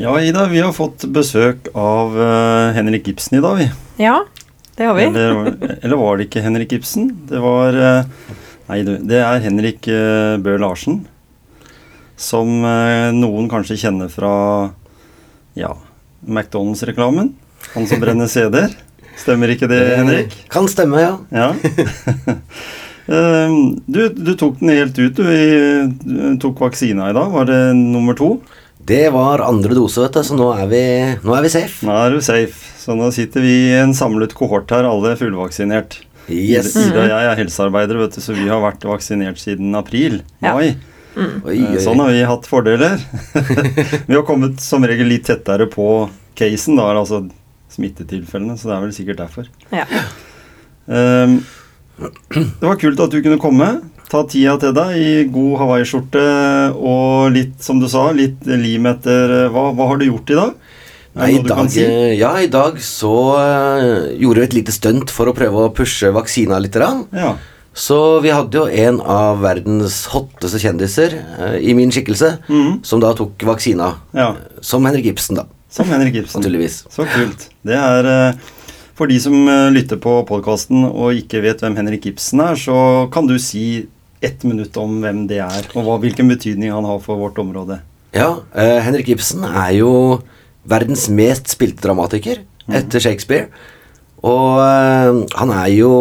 Ja, Ida, vi har fått besøk av uh, Henrik Ibsen i dag, vi. Ja, det har vi. Eller, eller var det ikke Henrik Ibsen? Det var uh, Nei. Det er Henrik uh, Bøe Larsen. Som eh, noen kanskje kjenner fra ja, McDonald's-reklamen. Han som brenner CD-er. Stemmer ikke det, Henrik? Kan stemme, ja. Ja. Eh, du, du tok den helt ut, du. I, du tok vaksina i dag. Var det nummer to? Det var andre dose, vet du, så nå er vi, nå er vi safe. Nå er du safe. Så nå sitter vi i en samlet kohort her, alle fullvaksinert. Yes. Ida og jeg er helsearbeidere, vet du, så vi har vært vaksinert siden april. Ja. Mai. Oi, oi, Eh, Sånn har vi hatt fordeler. vi har kommet som regel litt tettere på casen, da, altså smittetilfellene, så det er vel sikkert derfor. Ja. Um, det var kult at du kunne komme. Ta tida til deg i god hawaiiskjorte og litt, som du sa, litt lim etter eh, Hva, hva har du gjort i dag? Nei, i dag, si? ja, i dag så eh, gjorde vi et lite stunt for å prøve å pushe vaksina litt. Ja. Så vi hadde jo en av verdens hotteste kjendiser eh, i min skikkelse, mm. som da tok vaksina. ja. Som Henrik Ibsen, da. Som Henrik Ibsen. Naturligvis. Så kult. Det er For de som lytter på podkasten og ikke vet hvem Henrik Ibsen er, så kan du si ett minutt om hvem det er, og hva, hvilken betydning han har for vårt område. Ja, uh, Henrik Ibsen er jo verdens mest spilte dramatiker etter Shakespeare. Og uh, han er jo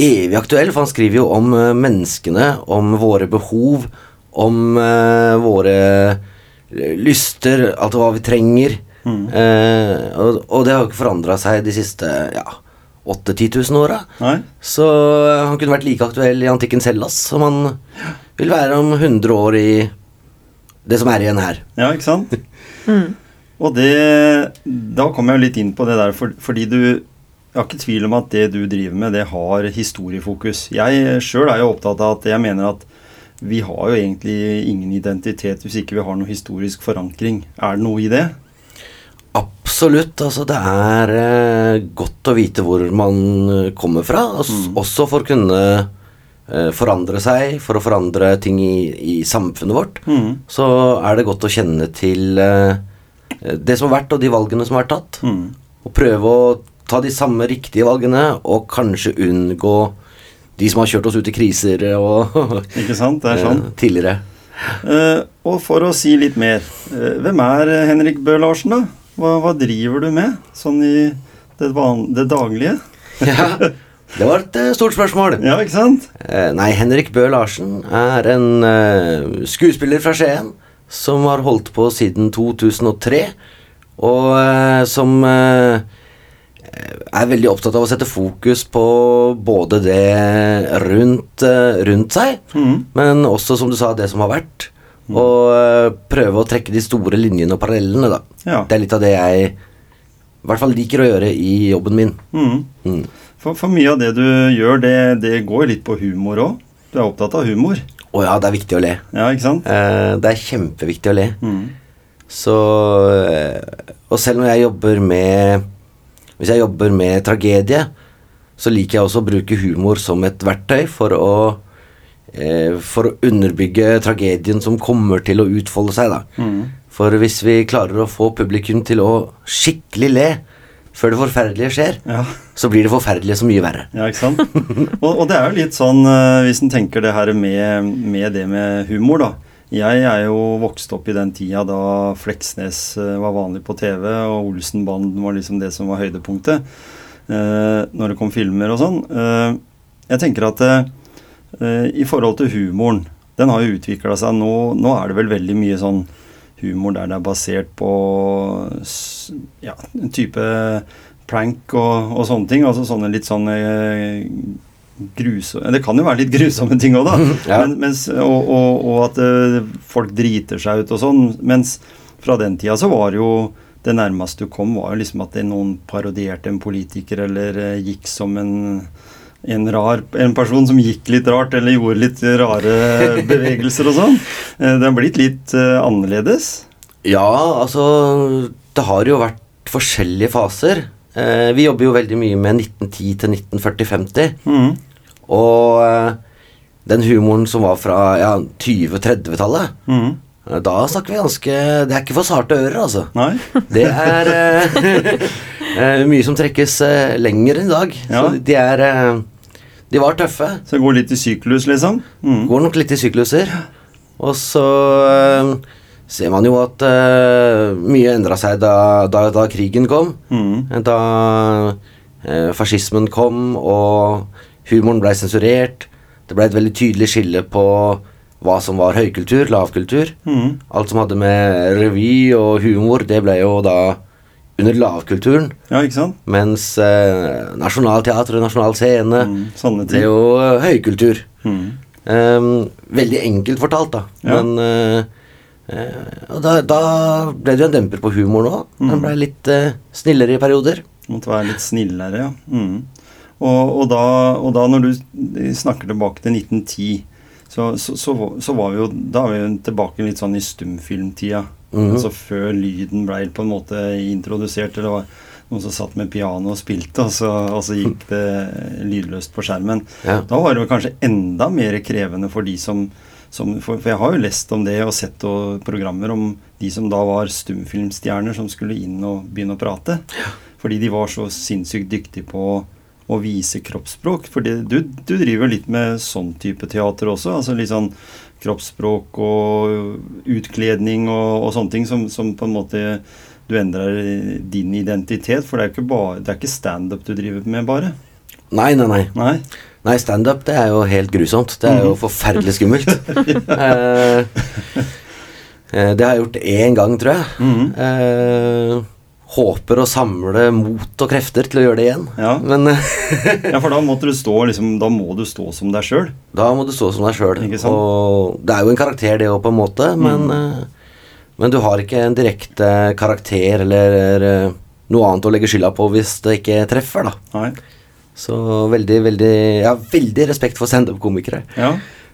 evig aktuell, for han skriver jo om uh, menneskene, om våre behov, om våre lyster, alt hva vi trenger. Eh, og, og det har ikke forandra seg de siste ja, 8000-10 000 åra. Så eh, han kunne vært like aktuell i antikkens Hellas som han vil være om 100 år i det som er igjen her. Ja, ikke sant? Og det Da kom jeg jo litt inn på det der, for, fordi du Jeg har ikke tvil om at det du driver med, det har historiefokus. Jeg sjøl er jo opptatt av at jeg mener at vi har jo egentlig ingen identitet hvis ikke vi har noe historisk forankring. Er det noe i det? Absolutt. Altså, det er eh, godt å vite hvor man eh, kommer fra. os- Også for å kunne eh, forandre seg, for å forandre ting i, i samfunnet vårt. Mm. Så er det godt å kjenne til eh, det som har vært, og de valgene som har vært tatt. Mm. Og prøve å ta de samme riktige valgene, og kanskje unngå de som har kjørt oss ut i kriser og Ikke sant? Det er sånn. eh, tidligere. Uh, og for å si litt mer, uh, hvem er Henrik Bøe Larsen, da? Hva, hva driver du med, sånn i det, van det daglige? Ja, det var et eh, stort spørsmål. Ja, ikke sant? Eh, nei, Henrik Bøe Larsen er en eh, skuespiller fra Skien som har holdt på siden 2003, og eh, som eh, er veldig opptatt av å sette fokus på både det rundt, rundt seg, mm. men også, som du sa, det som har vært. Og eh, prøve å trekke de store linjene og parallellene, da. Ja. Det er litt av det jeg i hvert fall liker å gjøre i jobben min. Mm. Mm. For, for mye av det du gjør, det, det går litt på humor òg. Du er opptatt av humor. Og ja, det er viktig å le. Ja, ikke sant? Eh, det er kjempeviktig å le. Mm. Så eh, Og selv når jeg jobber med Hvis jeg jobber med tragedie, så liker jeg også å bruke humor som et verktøy for å For å underbygge tragedien som kommer til å utfolde seg, da. Mm. For hvis vi klarer å få publikum til å skikkelig le før det forferdelige skjer, Ja. så blir det forferdelige så mye verre. Ja, ikke sant? og, og det er jo litt sånn, eh, hvis en tenker det her med, med det med humor, da. Jeg er jo vokst opp i den tida da Fleksnes eh, var vanlig på TV, og Olsenbanden var liksom det som var høydepunktet eh, når det kom filmer og sånn. Eh, jeg tenker at eh, i forhold til humoren, den har jo utvikla seg nå. Nå er det vel veldig mye sånn humor der det er basert på ja, en type prank og, og sånne ting. Altså sånne litt sånne grusomme Det kan jo være litt grusomme ting òg, da. Ja. Men, mens, og, og, og at eh, folk driter seg ut og sånn. Mens fra den tida så var det jo det nærmeste du kom, var jo liksom at det noen parodierte en politiker eller eh, gikk som en en, rar, en person som gikk litt rart eller gjorde litt rare bevegelser og sånn. Eh, Det har blitt litt eh, annerledes. Ja, altså Det har jo vært forskjellige faser. Eh, vi jobber jo veldig mye med 1910 til 1940-50. Mm. Og den humoren som var fra ja, 20-30-tallet mm. Da snakker vi ganske Det er ikke for sarte ører, altså. Nei? Det er mye som trekkes lenger enn i dag. Ja. Så de er De var tøffe. Så det går litt i syklus, liksom? Mm. Går nok litt i sykluser. Og så eh, ser man jo at eh, mye endra seg da, da, da krigen kom. Mm. Da eh, fascismen kom og humoren ble sensurert. Det ble et veldig tydelig skille på hva som var høykultur, lavkultur. Mm. Alt som hadde med revy og humor, det ble jo da under lavkulturen. Ja, ikke sant? Mens eh, Nationaltheatret og Nasjonal Scene mm, Det er jo eh, høykultur. Mm. Um, veldig enkelt fortalt, da. Ja. Men uh, Og da, da ble det jo en demper på humoren òg. Den Mm. ble litt uh, snillere i perioder. Måtte være litt snillere, ja. Mm. Og, og, da, og da når du snakker tilbake til 1910, så, så, så, så var vi jo Da er vi jo tilbake litt sånn i stumfilmtida. Mhm. Altså før lyden ble på en måte introdusert. Eller det var noen som satt med piano og spilte, og så, og så gikk det lydløst på skjermen. Ja. Da var det kanskje enda mer krevende for de som, som for, for jeg har jo lest om det og sett og programmer om de som da var stumfilmstjerner som skulle inn og begynne å prate. Fordi de var så sinnssykt dyktige på å vise kroppsspråk. For du, du driver litt med sånn type teater også. altså litt sånn kroppsspråk og utkledning og, og sånne ting som, som på en måte du endrer din identitet. For det er ikke, bare- det er ikke standup du driver med, bare. Nei, nei, nei. Nei. Nei, Standup det er jo helt grusomt. Det er jo Mhm. forferdelig skummelt. Eh, eh, det har jeg gjort én gang, tror jeg. Mhm. Eh, håper å samle mot og krefter til å gjøre det igjen. Ja. Men eh, Ja, for da stå liksom, Da må du stå som deg sjøl. da må du stå som deg sjøl. Og det er jo en karakter, det òg, på en måte, men, eh, men du har ikke en direkte karakter eller eh, noe annet å legge skylda på hvis det ikke treffer, da. Nei. Så veldig, veldig Jeg har veldig respekt for standup-komikere. Ja.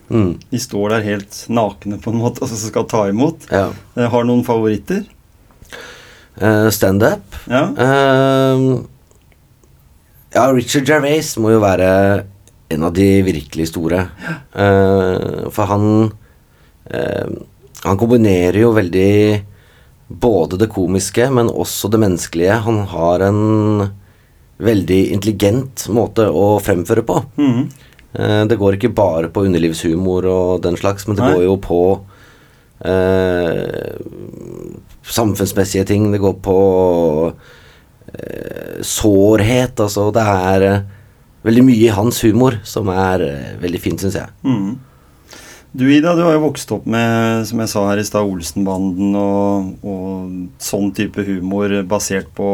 Mm, De står der helt nakne på en måte og så skal ta imot. ja. Jeg har noen favoritter. Eh, Standup Ja. Uh, Ja, Richard Gervais må jo være en av de virkelig store. Eh, for han uh, Han kombinerer jo veldig både det komiske, men også det menneskelige. Han har en veldig intelligent måte å fremføre på. Mm. Det går ikke bare på underlivshumor og den slags, men det Nei. går jo på samfunnsmessige ting. Det går på eh, sårhet. Altså, det er eh, veldig mye i hans humor som er eh, veldig fint, syns jeg. Mm. Du Ida, du har jo vokst opp med som jeg sa her i stad, Olsenbanden og, og sånn type humor basert på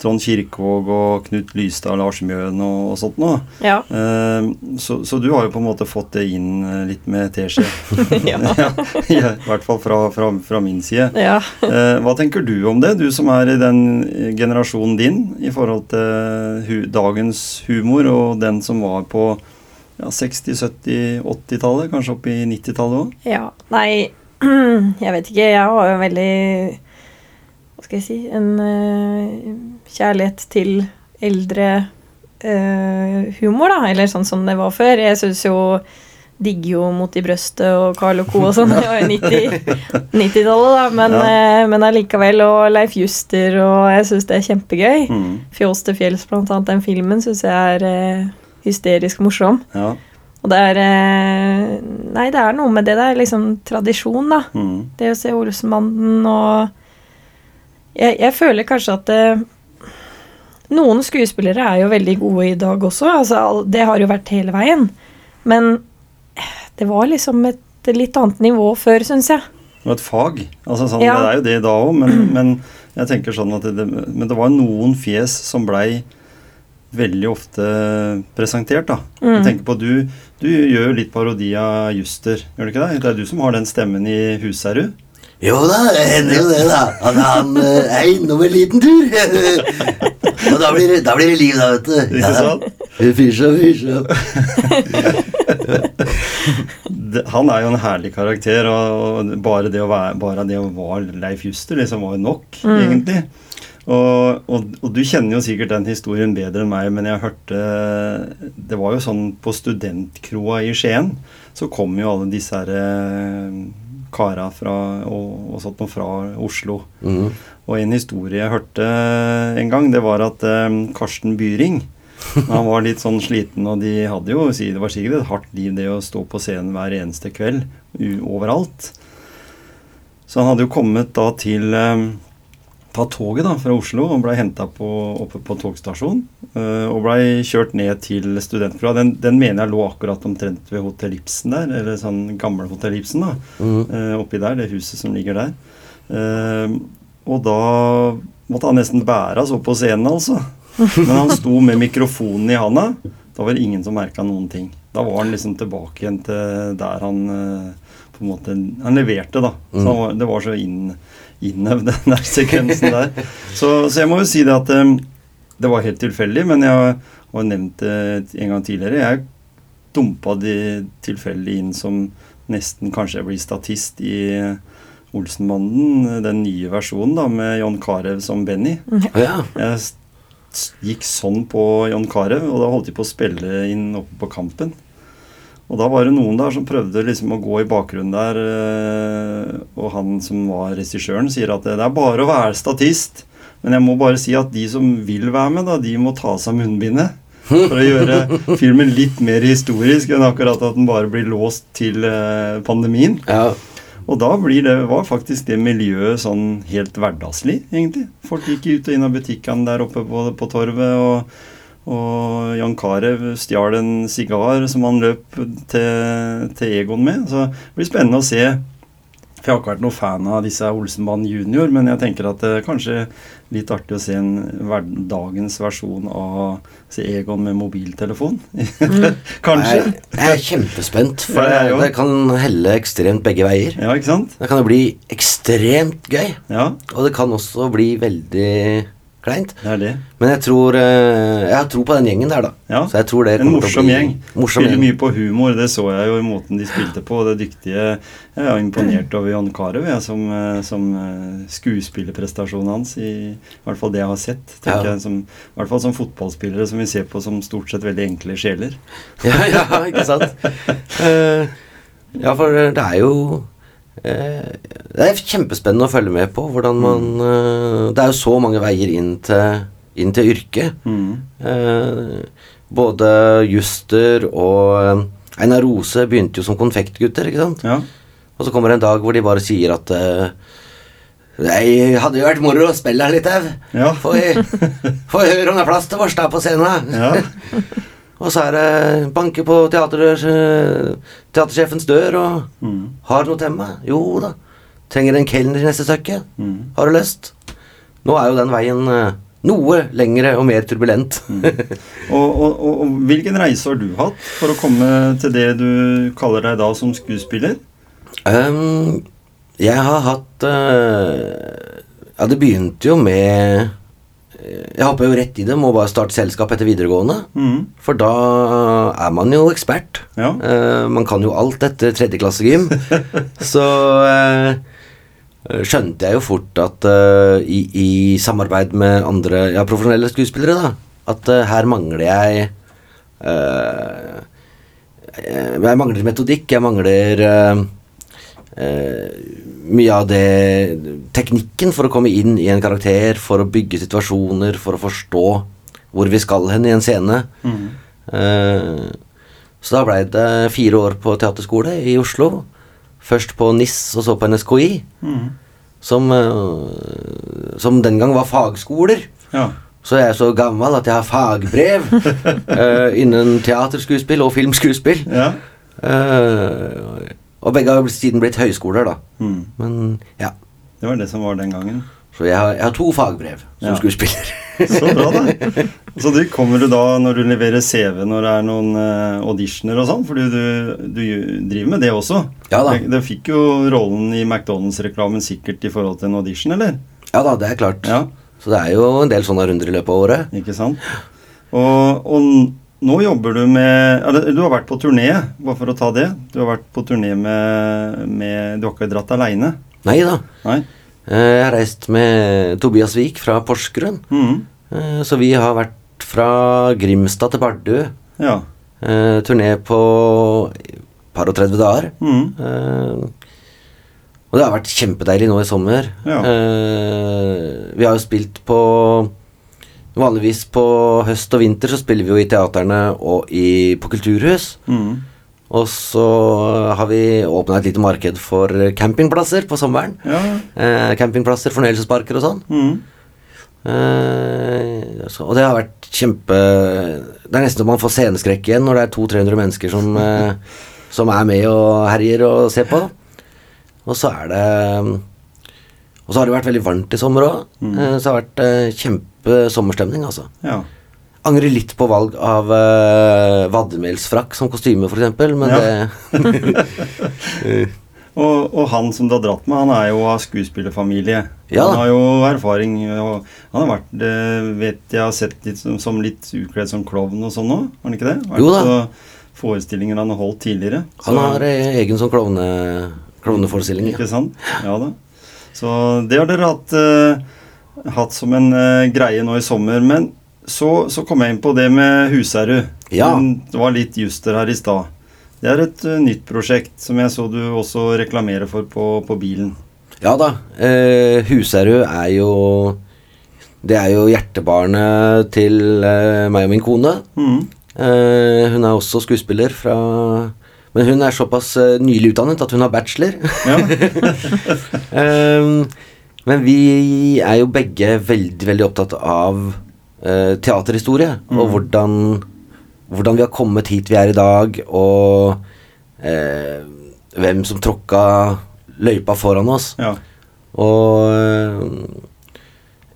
Trond Kirkvaag og Knut Lystad, Lars Mjøen og, og sånt noe. Ja. Uh, så, så du har jo på en måte fått det inn eh, litt med teskje. Ja. ja, I hvert fall fra, fra, fra min side. ja. Eh, hva tenker du om det, du som er i den generasjonen din, i forhold til hu dagens humor og den som var på ja, 60-, 70-, 80-tallet, kanskje opp i 90-tallet òg? Ja, nei Jeg vet ikke. Jeg har jo veldig skal jeg si En eh, kjærlighet til eldre eh, humor, da. Eller sånn som det var før. Jeg syns jo Digger jo Mot i brøstet og Carl og Co. og sånn. Det var jo 90 90-tallet, da. Men, Ja. eh, men allikevel. Og Leif Juster, og jeg syns det er kjempegøy. Mm. Fjås til fjells, blant annet. Den filmen syns jeg er eh, hysterisk morsom. Ja. Og det er eh, Nei, det er noe med det. Det er liksom tradisjon, da. Mm. Det å se Olsenbanden og jeg, jeg føler kanskje at det, Noen skuespillere er jo veldig gode i dag også. Altså, det har jo vært hele veien. Men det var liksom et litt annet nivå før, syns jeg. Det var et fag. Altså, sånn, Ja. Det er jo det da òg, men, men jeg tenker sånn at det, men det var noen fjes som blei veldig ofte presentert. da. Mm. Jeg tenker på du, du gjør jo litt parodi av Juster, gjør du ikke det? Det er du som har den stemmen i Husherud? Jo da, det hender jo det, da. At han eh, er innom en liten tur. og da blir, det, da blir det liv, da, vet du. Ikke sant? Fysj og fysj og Det, han er jo en herlig karakter, og, og bare det å være bare det å være Leif Juster liksom var jo nok, egentlig. Og, og, og du kjenner jo sikkert den historien bedre enn meg, men jeg hørte Det var jo sånn på studentkroa i Skien, så kom jo alle disse her eh, kara fra, og, og sånt noe fra Oslo. Mm. Og en historie jeg hørte en gang, det var at eh, Karsten Byring han var litt sånn sliten, og de hadde jo Det var sikkert et hardt liv, det å stå på scenen hver eneste kveld overalt. Så han hadde jo kommet da til eh, Ta toget da fra Oslo og blei henta oppe på togstasjonen. eh, og blei kjørt ned til studentbrua. Den, den mener jeg lå akkurat omtrent ved Hotell Ibsen der, eller sånn gamle Hotell Ibsen. da, Mm. eh, Oppi der, det huset som ligger der. Eh, og da måtte han nesten bæres opp på scenen, altså. Men han sto med mikrofonen i handa. Da var det ingen som merka noen ting. Da var han liksom tilbake igjen til der han på en måte Han leverte, da. Så han var, det var så inn, innøvd, den der sekvensen der. Så, så jeg må jo si det at um, det var helt tilfeldig, men jeg har nevnt det en gang tidligere. Jeg dumpa de tilfeldig inn som nesten kanskje jeg blir statist i Olsenbanden, den nye versjonen da, med John Carew som Benny. Ja. Jeg gikk sånn på John Carew, og da holdt de på å spille inn oppe på Kampen. Og da var det noen der som prøvde liksom å gå i bakgrunnen der, eh, og han som var regissøren, sier at det er bare å være statist. Men jeg må bare si at de som vil være med, da, de må ta av seg munnbindet. For å gjøre filmen litt mer historisk enn akkurat at den bare blir låst til eh, pandemien. ja. Og da blir det, var faktisk det miljøet sånn helt hverdagslig, egentlig. Folk gikk ut og inn av butikkene der oppe på, på torvet, og, og Jan Carew stjal en sigar som han løp til, til Egon med. Så det blir spennende å se. For jeg har ikke vært noen fan av disse Olsenbanen junior, men jeg tenker at det er kanskje litt artig å se en dagens versjon av se Egon med mobiltelefon. kanskje. Jeg, jeg er kjempespent, for Ja, jeg det, det kan helle ekstremt begge veier. Ja, ikke sant? Det kan jo bli ekstremt gøy, Ja, og det kan også bli veldig kleint. det er det. Men jeg tror eh, Jeg har tro på den gjengen der, da. Ja, Så jeg tror det En morsom bli- gjeng. Morsom Spiller gjeng. mye på humor, det så jeg jo i måten de spilte på. Det dyktige Jeg er imponert over Jan Carew som, eh, som eh, skuespillerprestasjonen hans, i, i hvert fall det jeg har sett. tenker Ja. jeg, som, I hvert fall som fotballspillere som vi ser på som stort sett veldig enkle sjeler. Ja, ja, ikke sant? uh, ja, for det er jo eh, Det er kjempespennende å følge med på hvordan man eh, Det er jo så mange veier inn til, inn til yrket. Mm. Eh, både Juster og eh, Einar Rose begynte jo som konfektgutter, ikke sant? Ja. Og så kommer det en dag hvor de bare sier at Nei, hadde jo vært moro å spille her litt, au. Ja. Få få høre om det er plass til oss da på scenen. Ja. Og så er det banke på eh, teatersjefens dør og Mm. Har du noe til meg? Jo da. Trenger en kelner i neste stykke? Mm. Har du lyst? Nå er jo den veien eh, noe lengre og mer turbulent. Og, og, og, og hvilken reise har du hatt for å komme til det du kaller deg da som skuespiller? um, jeg har hatt uh, Ja, det begynte jo med Jeg hoppa jo rett i det, må bare starte selskap etter videregående. Mm. For da er man jo ekspert. Ja. Eh, man kan jo alt etter tredjeklassegym. så eh, skjønte jeg jo fort at eh, i, i samarbeid med andre ja, profesjonelle skuespillere, da, at eh, her mangler jeg eh, Jeg mangler metodikk, jeg mangler eh, mye av det Teknikken for å komme inn i en karakter, for å bygge situasjoner, for å forstå hvor vi skal hen i en scene. Mm. Uh, så da blei det fire år på teaterskole i Oslo. Først på NIS og så på NSKI, Mm. som, uh, som den gang var fagskoler. Ja. Så jeg er så gammel at jeg har fagbrev uh, innen teaterskuespill og filmskuespill. ja. Eh, og begge har siden blitt høyskoler, da. Mm. Men ja. Det var det som var den gangen. Så jeg har, jeg har to fagbrev som Ja. skuespiller. Så bra, da. Så du kommer du da når du leverer CV når det er noen uh, auditioner og sånn? Fordi du, du driver med det også? Ja da. Du fikk jo rollen i McDonald's-reklamen sikkert i forhold til en audition, eller? Ja da, det er klart. Ja, Så det er jo en del sånne runder i løpet av året. ikke sant? Og, og nå jobber du med eller, Du har vært på turné, bare for å ta det. Du har vært på turné med, med Du har ikke dratt aleine? Nei da. Nei? Eh, Jeg har reist med Tobias Vik fra Porsgrunn. Mhm. Eh, Så vi har vært fra Grimstad til Bardu. Ja. Eh, turné på par og 30 dager. Mm. Eh, og det har vært kjempedeilig nå i sommer. Ja. Eh, vi har jo spilt på Vanligvis på høst og vinter så spiller vi jo i teaterne og i, på kulturhus. Mm. Og så har vi åpna et lite marked for campingplasser på sommeren. Ja. Eh, campingplasser, fornøyelsesparker og sånn. Mm. Eh, så, og det har vært kjempe Det er nesten så man får sceneskrekk igjen når det er 200-300 mennesker som, eh, som er med og herjer og ser på. Og så er det Og så har det vært veldig varmt i sommer òg. Mm. Eh, så det har vært eh, kjempesommerstemning, altså. ja. Angrer litt på valg av uh, vadmelsfrakk som kostyme, f.eks., men Ja. det Og, og han som du har dratt med, han er jo av skuespillerfamilie. Ja. Han har jo erfaring. Og han har vært, det vet jeg har sett litt som, som litt utkledd som klovn og sånn òg, har han ikke det? Vært Jo da. forestillinger han har holdt tidligere. Han har eh, egen sånn klovne, klovneforestilling. Ja. Ikke sant? Ja da. Så det har dere hatt, eh, hatt som en uh, greie nå i sommer. Men så, så kom jeg inn på det med Husherud. Ja. Det var litt juster her i stad. Det er et uh, nytt prosjekt som jeg så du også reklamerer for på, på bilen. Ja da. Eh, Husherud er jo Det er jo hjertebarnet til eh, meg og min kone. Mm. Eh, hun er også skuespiller fra Men hun er såpass eh, nylig utdannet at hun har bachelor. Ja. Eh, men vi er jo begge veldig, veldig opptatt av uh, teaterhistorie. Og Mm. hvordan, hvordan vi har kommet hit vi er i dag, og uh, hvem som tråkka løypa foran oss. ja. Og øh,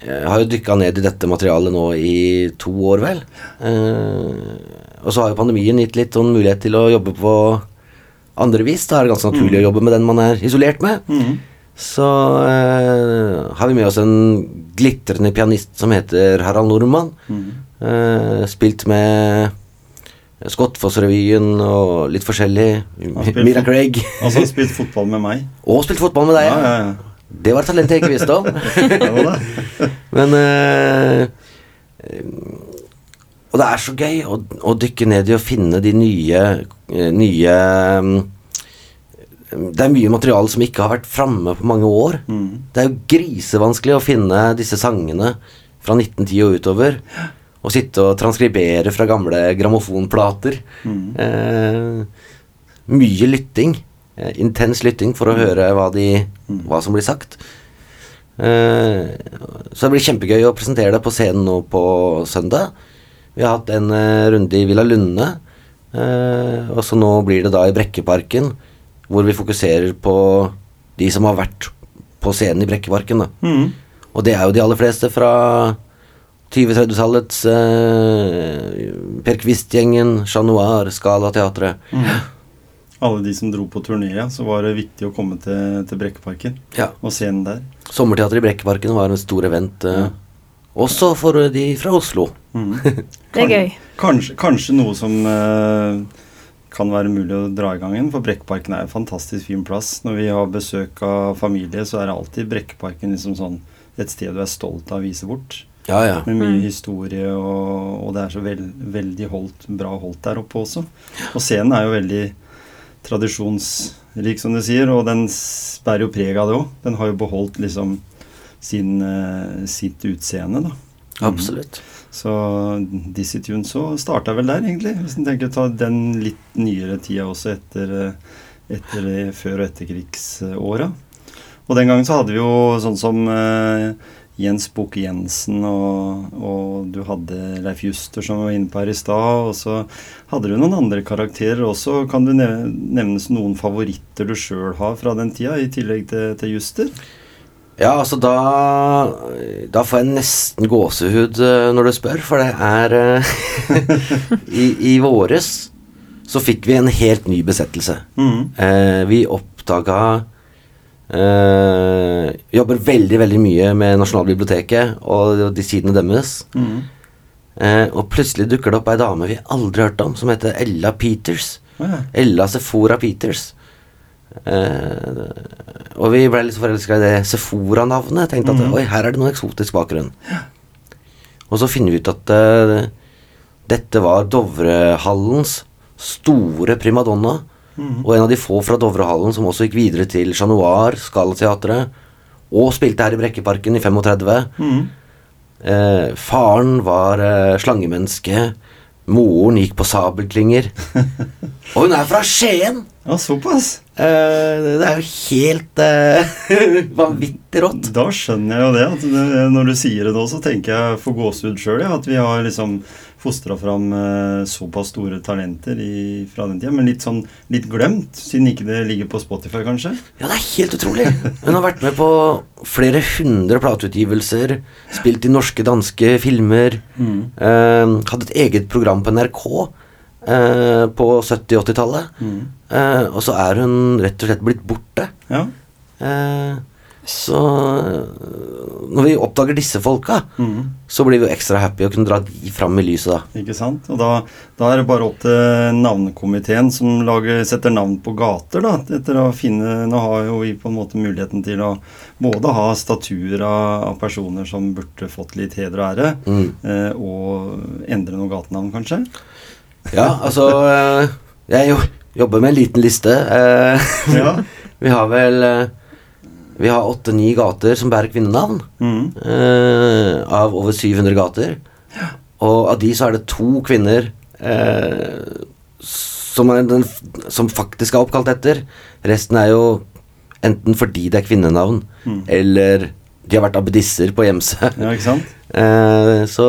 jeg har jo dykka ned i dette materialet nå i to år, vel. Eh, og så har jo pandemien gitt litt sånn mulighet til å jobbe på andre vis. Da er det ganske naturlig å jobbe med den man er isolert med. Mhm. Så eh, har vi med oss en glitrende pianist som heter Harald Nordmann. Mm. Eh, spilt med Skottfoss-revyen og litt forskjellig. Mira Craig. Altså han spilt fotball med meg. Og spilt fotball med deg. Ja, ja, ja. Det var et talent jeg ikke visste om. Men eh, Og det er så gøy å, å dykke ned i å finne de nye eh, Nye mm, Det er mye materiale som ikke har vært framme på mange år. Mm. Det er jo grisevanskelig å finne disse sangene fra 1910 og utover. Og sitte og transkribere fra gamle grammofonplater. Mm. Eh, mye lytting. Eh, intens lytting for å høre hva, de, hva som blir sagt. Eh, så det blir kjempegøy å presentere det på scenen nå på søndag. Vi har hatt en eh, runde i Villa Lunde. eh, og så nå blir det da i Brekkeparken, hvor vi fokuserer på de som har vært på scenen i Brekkeparken. Mhm. Og det er jo de aller fleste fra 20-30-tallets eh, Per Quist-gjengen, Chat Noir, Scala Teatret. Alle de som dro på turné, ja, så var det viktig å komme til, til Brekkeparken Ja. og se den der. Sommerteatret i Brekkeparken var en stor event. eh, Ja. Også for de fra Oslo. Mm. Det er gøy. Kanskje, kanskje noe som eh, kan være mulig å dra i gang igjen, for Brekkeparken er en fantastisk fin plass. Når vi har besøk av familie, så er det alltid Brekkeparken liksom sånn et sted du er stolt av å vise bort. Ja, ja. Med mye Mm. historie, og, og det er så veld, veldig holdt, bra holdt der oppe også. Og scenen er jo veldig tradisjonsrik, som du sier, og den bærer jo preg av det òg. Den har jo beholdt liksom sin, eh, sitt utseende, da. Absolutt. Så Dizzie Tunes så starta vel der, egentlig. Hvis en tenker å ta den litt nyere tida også etter, eh, etter eh, før- og etterkrigsåra. Og den gangen så hadde vi jo sånn som eh, Jens Bukke Jensen, og, og du hadde Leif Juster som var inne på her i stad. Og så hadde du noen andre karakterer også. Kan du nevnes noen favoritter du sjøl har fra den tida, i tillegg til, til Juster? Ja, altså da Da får jeg nesten gåsehud eh, når du spør, for det er eh, I, I våres så fikk vi en helt ny besettelse. Mm. Eh, vi oppdaga eh, Jobber veldig, veldig mye med Nasjonalbiblioteket og de sidene deres. Mm. Eh, og plutselig dukker det opp ei dame vi aldri har hørt om, som heter Ella Peters. Ja. Ella Sephora Peters. Eh, og vi ble litt forelska i det Sephora-navnet. Tenkte at mm. oi, her er det noe eksotisk bakgrunn. Og så finner vi ut at eh, dette var Dovrehallens store primadonna. Mm. Og en av de få fra Dovrehallen som også gikk videre til Chat Noir, Scalateatret, og spilte her i Brekkeparken i 35. Mm. Eh, faren var slangemenneske. Moren gikk på sabelklinger. og hun er fra Skien! Ja, såpass. Eh, det er jo helt uh, vanvittig rått. Da skjønner jeg jo det. At det, når du sier det nå, så tenker jeg for gåsehud sjøl, ja, at vi har liksom fostra fram uh, såpass store talenter i, fra den tida. Men litt sånn litt glemt, siden ikke det ligger på Spotify, kanskje. Ja, det er helt utrolig. Hun har vært med på flere hundre plateutgivelser, spilt i norske, danske filmer. Eh, hadde et eget program på NRK eh, på 70-80-tallet. Eh, og så er hun rett og slett blitt borte. Ja. Eh, så eh, når vi oppdager disse folka, mm. så blir vi jo ekstra happy å kunne dra de fram i lyset, da. Ikke sant? Og da, da er det bare opp til navnekomiteen som lager, setter navn på gater, da. Etter å finne Nå har jo vi på en måte muligheten til å både ha statuer av, av personer som burde fått litt heder og ære, Mm. eh, og endre noen gatenavn, kanskje. Ja, altså eh, Jeg jobber med en liten liste. Eh, Ja. vi har vel eh, Vi har åtte-ni gater som bærer kvinnenavn. Eh, av over 700 gater. Og av de så er det to kvinner som, er den, som faktisk er oppkalt etter. Resten er jo enten fordi det er kvinnenavn, Mm. eller de har vært abbedisser på Gjemse. Ja, ikke sant? Så,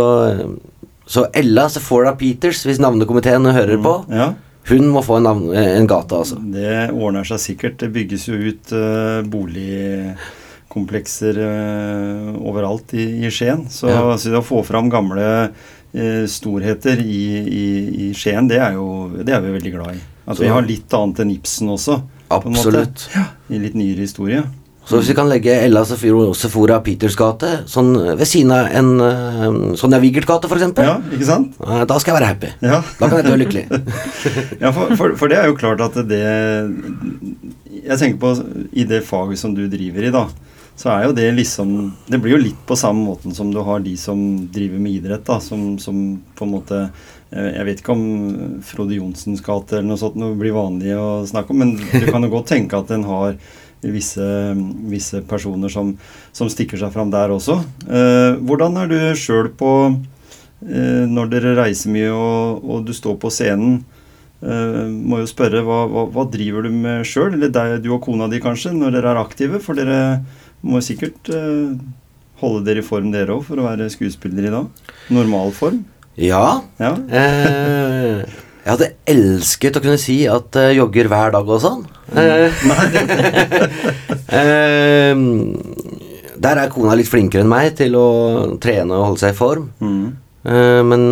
så Ella Sephora Peters, hvis navnekomiteen hører på, Ja. hun må få en, navn, en gate, altså. Det ordner seg sikkert. Det bygges jo ut eh, boligkomplekser uh, overalt i, i Skien. Så, Ja. så det å få fram gamle uh, storheter i, i, i Skien, det er, jo, det er vi veldig glad i. At vi har litt annet enn Ibsen også. på en måte. Absolutt. I litt nyere historie. Så hvis vi kan legge Ella Sephora Peters gate sånn ved siden av en uh, Sonja Wigert gate, f.eks., Ja, ikke sant? uh, da skal jeg være happy. Ja. Da kan jeg dø lykkelig. Ja, for, for, for det er jo klart at det Jeg tenker på i det faget som du driver i, da. Så er jo det liksom Det blir jo litt på samme måten som du har de som driver med idrett, da. Som, som på en måte eh, Jeg vet ikke om Frode Johnsens gate eller noe sånt noe blir vanlig å snakke om, men du kan jo godt tenke at en har visse, visse personer som, som stikker seg fram der også. Eh, hvordan er du sjøl på eh, når dere reiser mye og, og du står på scenen? Eh, må jo spørre, hva, hva, hva driver du med sjøl, eller deg, du og kona di kanskje, når dere er aktive? For dere må sikkert eh, holde dere i form dere òg, for å være skuespillere i dag. Normal form. Ja. Ja. eh, jeg hadde elsket å kunne si at jeg jogger hver dag og sånn. Eh, eh, der er kona litt flinkere enn meg til å trene og holde seg i form. Mm. Eh, men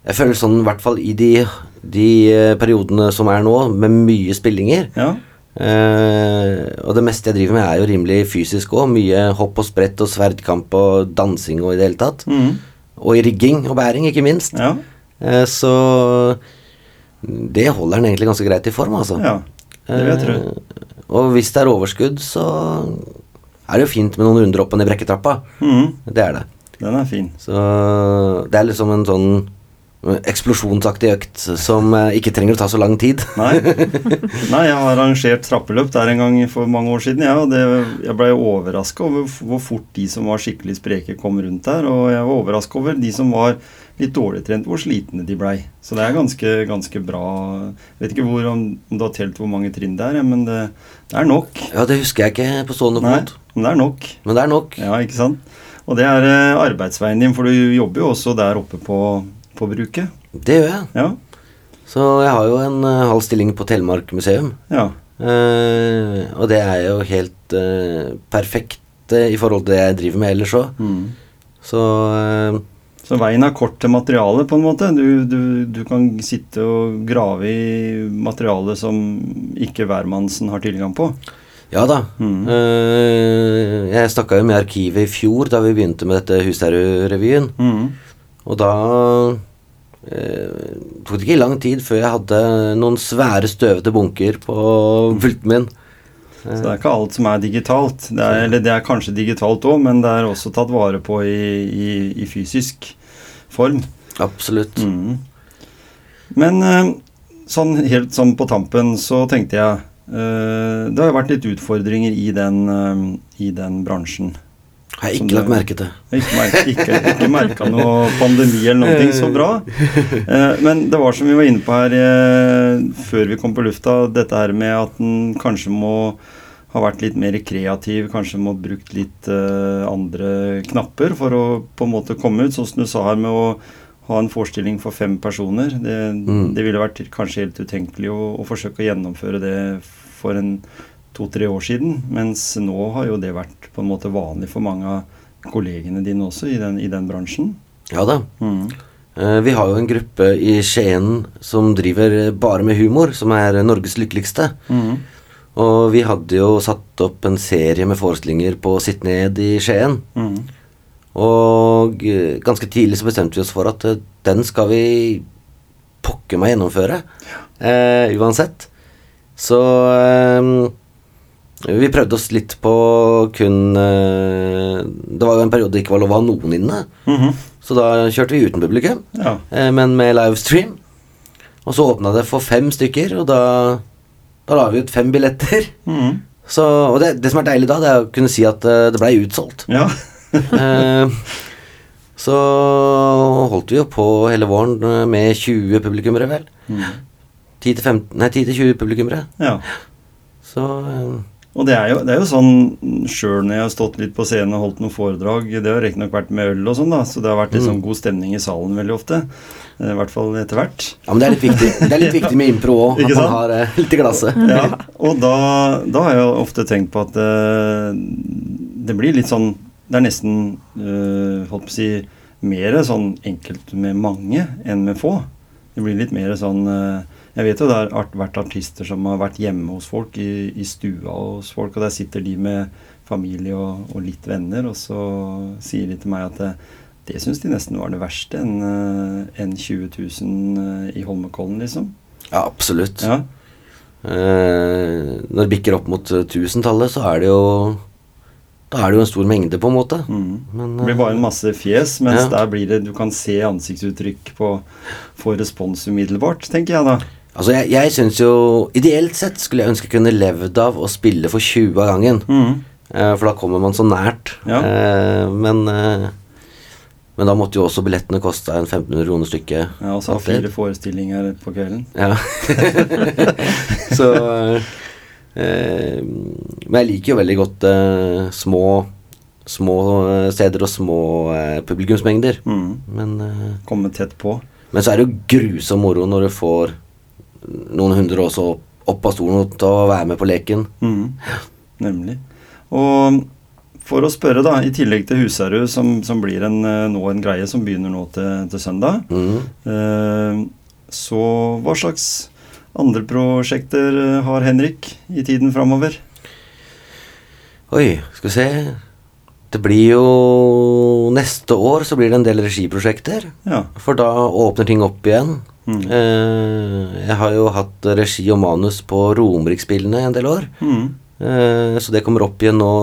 jeg føler sånn, i hvert fall i de, de periodene som er nå, med mye spillinger ja. Uh, Og det meste jeg driver med, er jo rimelig fysisk òg. Mye hopp og sprett og sverdkamp og dansing og i det hele tatt. Mm. Og i rigging og bæring, ikke minst. ja. Uh, så det holder den egentlig ganske greit i form, altså. Ja. Det vil jeg tro. Eh, og hvis det er overskudd, så er det jo fint med noen runder opp og ned brekketrappa. Mm. Det er det. Den er fin. Så det er liksom en sånn eksplosjonsaktig økt som eh, ikke trenger å ta så lang tid. Nei. Nei, jeg har arrangert trappeløp der en gang for mange år siden. Ja, og det, jeg ble overraska over hvor fort de som var skikkelig spreke, kom rundt der. Og jeg var overraska over de som var litt dårlig trent, hvor slitne de blei. Så det er ganske, ganske bra. Jeg vet ikke hvor, om, du har telt hvor mange trinn det er, men det, det er nok. Ja, det husker jeg ikke på stående fot, men det er nok. men det er nok. Ja, ikke sant? Og det er eh, arbeidsveien din, for du jobber jo også der oppe på, på bruket. Det gjør jeg. Ja. Så jeg har jo en uh, halv stilling på Telemark museum. ja. Uh, og det er jo helt uh, perfekt i forhold til det jeg driver med ellers òg. Mm. Så Så veien er kort til materialet, på en måte. Du, du, du kan sitte og grave i materiale som ikke hvermannsen har tilgang på. ja da. Mm. Eh, jeg snakka jo med arkivet i fjor da vi begynte med dette Husherrerevyen. Mm. Og da eh, tok det ikke lang tid før jeg hadde noen svære, støvete bunker på pulten min. Så det er ikke alt som er digitalt. Det er, eller det er kanskje digitalt òg, men det er også tatt vare på i, i, i fysisk form. Absolutt. Mm. Men eh, sånn helt sånn på tampen så tenkte jeg eh, Det har jo vært litt utfordringer i den, eh, i den bransjen. Jeg har ikke lagt merke til. Ikke, merke, ikke, ikke merka noe pandemi eller noe ting, så bra. Men det var som vi var inne på her før vi kom på lufta, dette her med at en kanskje må ha vært litt mer kreativ, kanskje må brukt litt uh, andre knapper for å på en måte komme ut. Sånn som du sa her med å ha en forestilling for fem personer. Det, Mm. det ville vært kanskje helt utenkelig å, å forsøke å gjennomføre det for en to-tre år siden. Mens nå har jo det vært på en måte vanlig for mange av kollegene dine også i den, i den bransjen. Ja da. Mm. Uh, Vi har jo en gruppe i Skien som driver bare med humor, som er Norges lykkeligste. Mm. Og vi hadde jo satt opp en serie med forestillinger på Sitt ned i Skien. Mm. Og eh, ganske tidlig så bestemte vi oss for at eh, den skal vi pokker meg gjennomføre. Eh, uansett. Så eh, vi prøvde oss litt på kun eh, Det var jo en periode det ikke var lov å ha noen inne. Mhm. Så da kjørte vi uten publikum, Ja. eh, men med livestream. Og så åpna det for fem stykker, og da, da la vi ut fem billetter. Mm. Så, og det, det som er deilig da, det er å kunne si at uh, det blei utsolgt. ja. uh, så holdt vi jo på hele våren eh, med 20 publikummere, vel. Mm. 10-15 Nei, 10-20 publikummere. ja. Så eh, Og det er jo, det er jo sånn sjøl når jeg har stått litt på scenen og holdt noen foredrag Det har riktignok vært med øl og sånn, da, så det har vært litt Mm. sånn god stemning i salen veldig ofte. Eh, I hvert fall etter hvert. Ja, men det er litt viktig Det er litt viktig med impro òg, at man har eh, litt i glasset. Ja, og da, da har jeg ofte tenkt på at eh, det blir litt sånn Det er nesten eh, holdt på å si mer sånn enkelt med mange enn med få. Det blir litt mer sånn eh, Jeg vet jo det har vært artister som har vært hjemme hos folk, i, i stua hos folk, og der sitter de med familie og, og litt venner, og så sier de til meg at det, det syns de nesten var det verste enn en 20 000 eh, i Holmenkollen, liksom. Ja, absolutt. Ja. Eh, når det bikker opp mot eh, tusentallet, så er det jo Da er det jo en stor mengde, på en måte. Mm. Men, Det blir bare en masse fjes, mens Ja. der blir det du kan se ansiktsuttrykk på få respons umiddelbart, tenker jeg da. Altså, jeg, jeg syns jo Ideelt sett skulle jeg ønske jeg kunne levd av å spille for 20 av gangen. Mm. Eh, for da kommer man så nært. Ja. Eh, men eh, Men da måtte jo også billettene koste en 1500 kroner stykket. Ja, og så har fire forestillinger på kvelden. Ja. så eh, Men jeg liker jo veldig godt eh, små Små eh, steder og små publikumsmengder. Mm. Men, Komme tett på. men så er det jo grusom moro når du får noen hundre også opp, av stolen og til å være med på leken. Mm. Nemlig. Og for å spørre, da, i tillegg til Husarud, som, som blir en, eh, nå en greie som begynner nå til, til søndag, Mm. eh, så hva slags andre prosjekter eh, har Henrik i tiden framover? Oi, skal vi se Det blir jo Neste år så blir det en del regiprosjekter. Ja. For da åpner ting opp igjen. Mm. Eh, jeg har jo hatt regi og manus på Romeriksspillene en del år. Mm. Eh, så det kommer opp igjen nå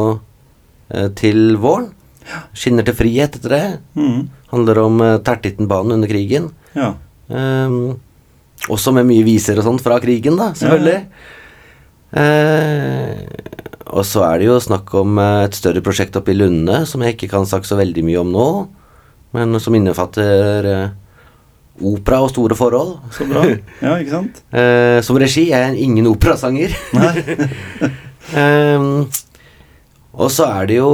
eh, til våren. Skinner til frihet etter det. Mm. Handler om uh, Tertittenbanen under krigen. Ja. Um, også med mye viser og sånt fra krigen, da, selvfølgelig. Eh, og så er det jo snakk om et større prosjekt oppe i Lunde, som jeg ikke kan snakke så veldig mye om nå, men som innefatter eh, opera og store forhold. Så bra. Ja, ikke sant? Uh, som regi er jeg ingen operasanger. Ehm, og så er det jo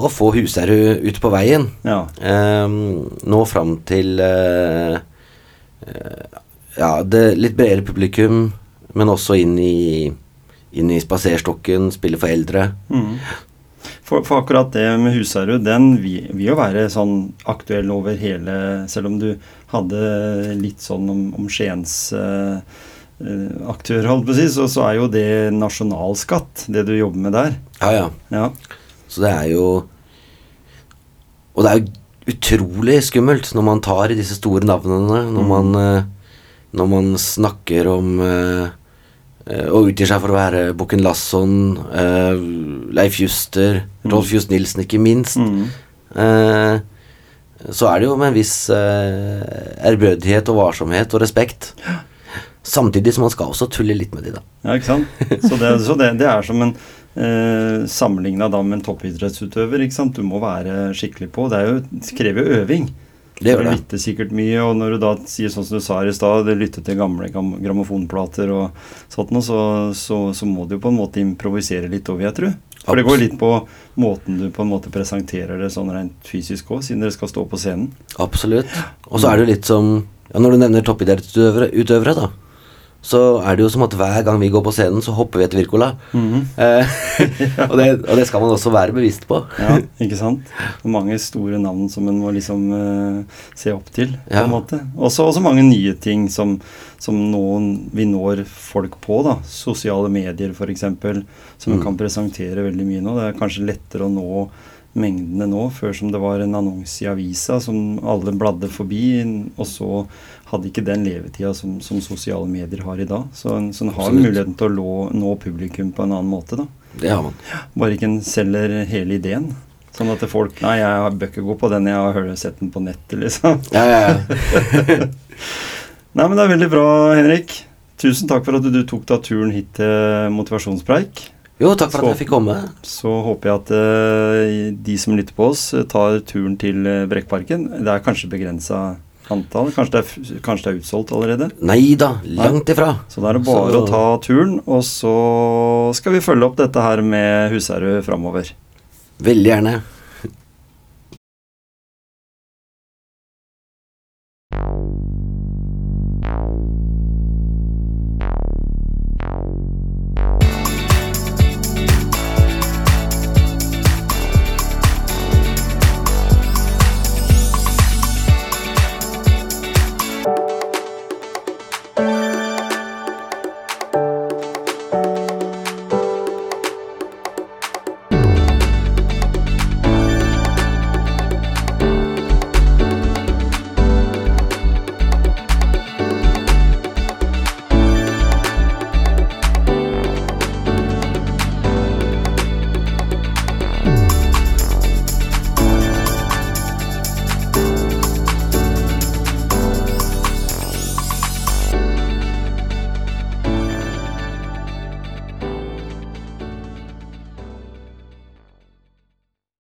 å få Husherud ut på veien. Ja. Um, nå fram til uh, ja, det litt bredere publikum, men også inn i inn i spaserstokken, spille for eldre. Mm. For, for akkurat det med Husarud, den vil jo være sånn aktuell over hele Selv om du hadde litt sånn om, om Skiens eh, eh, aktør, holdt på å si, så, så er jo det nasjonalskatt, det du jobber med der. Ja, ja. Ja. Så det er jo Og det er jo utrolig skummelt når man tar i disse store navnene, når man, eh, når man snakker om eh, og utgir seg for å være Bukken Lasson, uh, Leif Juster, Rolf Just Nilsen ikke minst. Mm. Så er det jo med en viss eh, ærbødighet og varsomhet og respekt. Samtidig som man skal også tulle litt med de, da. Ja, ikke sant? Så det, så det, det er som en eh, Sammenligna da med en toppidrettsutøver. ikke sant? Du må være skikkelig på. Det, er jo, det krever jo øving. Det gjør Du det. lytter sikkert mye, og når du da sier sånn som du sa her i stad, du lytter til gamle gam grammofonplater og sånt noe, så, så, så må du jo på en måte improvisere litt òg, vil jeg tro. For det går litt på måten du på en måte presenterer det sånn rent fysisk òg, siden dere skal stå på scenen. Absolutt. Og så er det jo litt som ja, Når du nevner toppidrettsutøvere, utøvere, da, så er det jo som at hver gang vi går på scenen, så hopper vi etter Wirkola. eh, og, det, og det skal man også være bevisst på. Ja, ikke sant? Og mange store navn som en må liksom eh, se opp til, på Ja. en måte. Også, også mange nye ting som, som noen, vi når folk på, da. Sosiale medier, f.eks., som mm. kan presentere veldig mye nå. Det er kanskje lettere å nå mengdene nå, før som det var en annonse i avisa som alle bladde forbi, og så hadde ikke den levetida som, som sosiale medier har i dag. Så en, så en har Absolutt. muligheten til å lå, nå publikum på en annen måte, da. Det har man. Bare ikke en selger hele ideen. Sånn at folk Nei, jeg bør ikke gå på den, jeg har sett den på nettet, liksom. Ja, ja, ja. Nei, men det er veldig bra, Henrik. Tusen takk for at du tok deg turen hit til Motivasjonspreik. Jo, takk for Så- at jeg fikk komme. Så håper jeg at uh, de som lytter på oss, eh, tar turen til eh, Brekkparken. Det er kanskje begrensa antall. Kanskje det, er, kanskje det er utsolgt allerede. Nei da, langt ifra. Så da er det bare Så- å ta turen, og så skal vi følge opp dette her med Husherre framover. Veldig gjerne.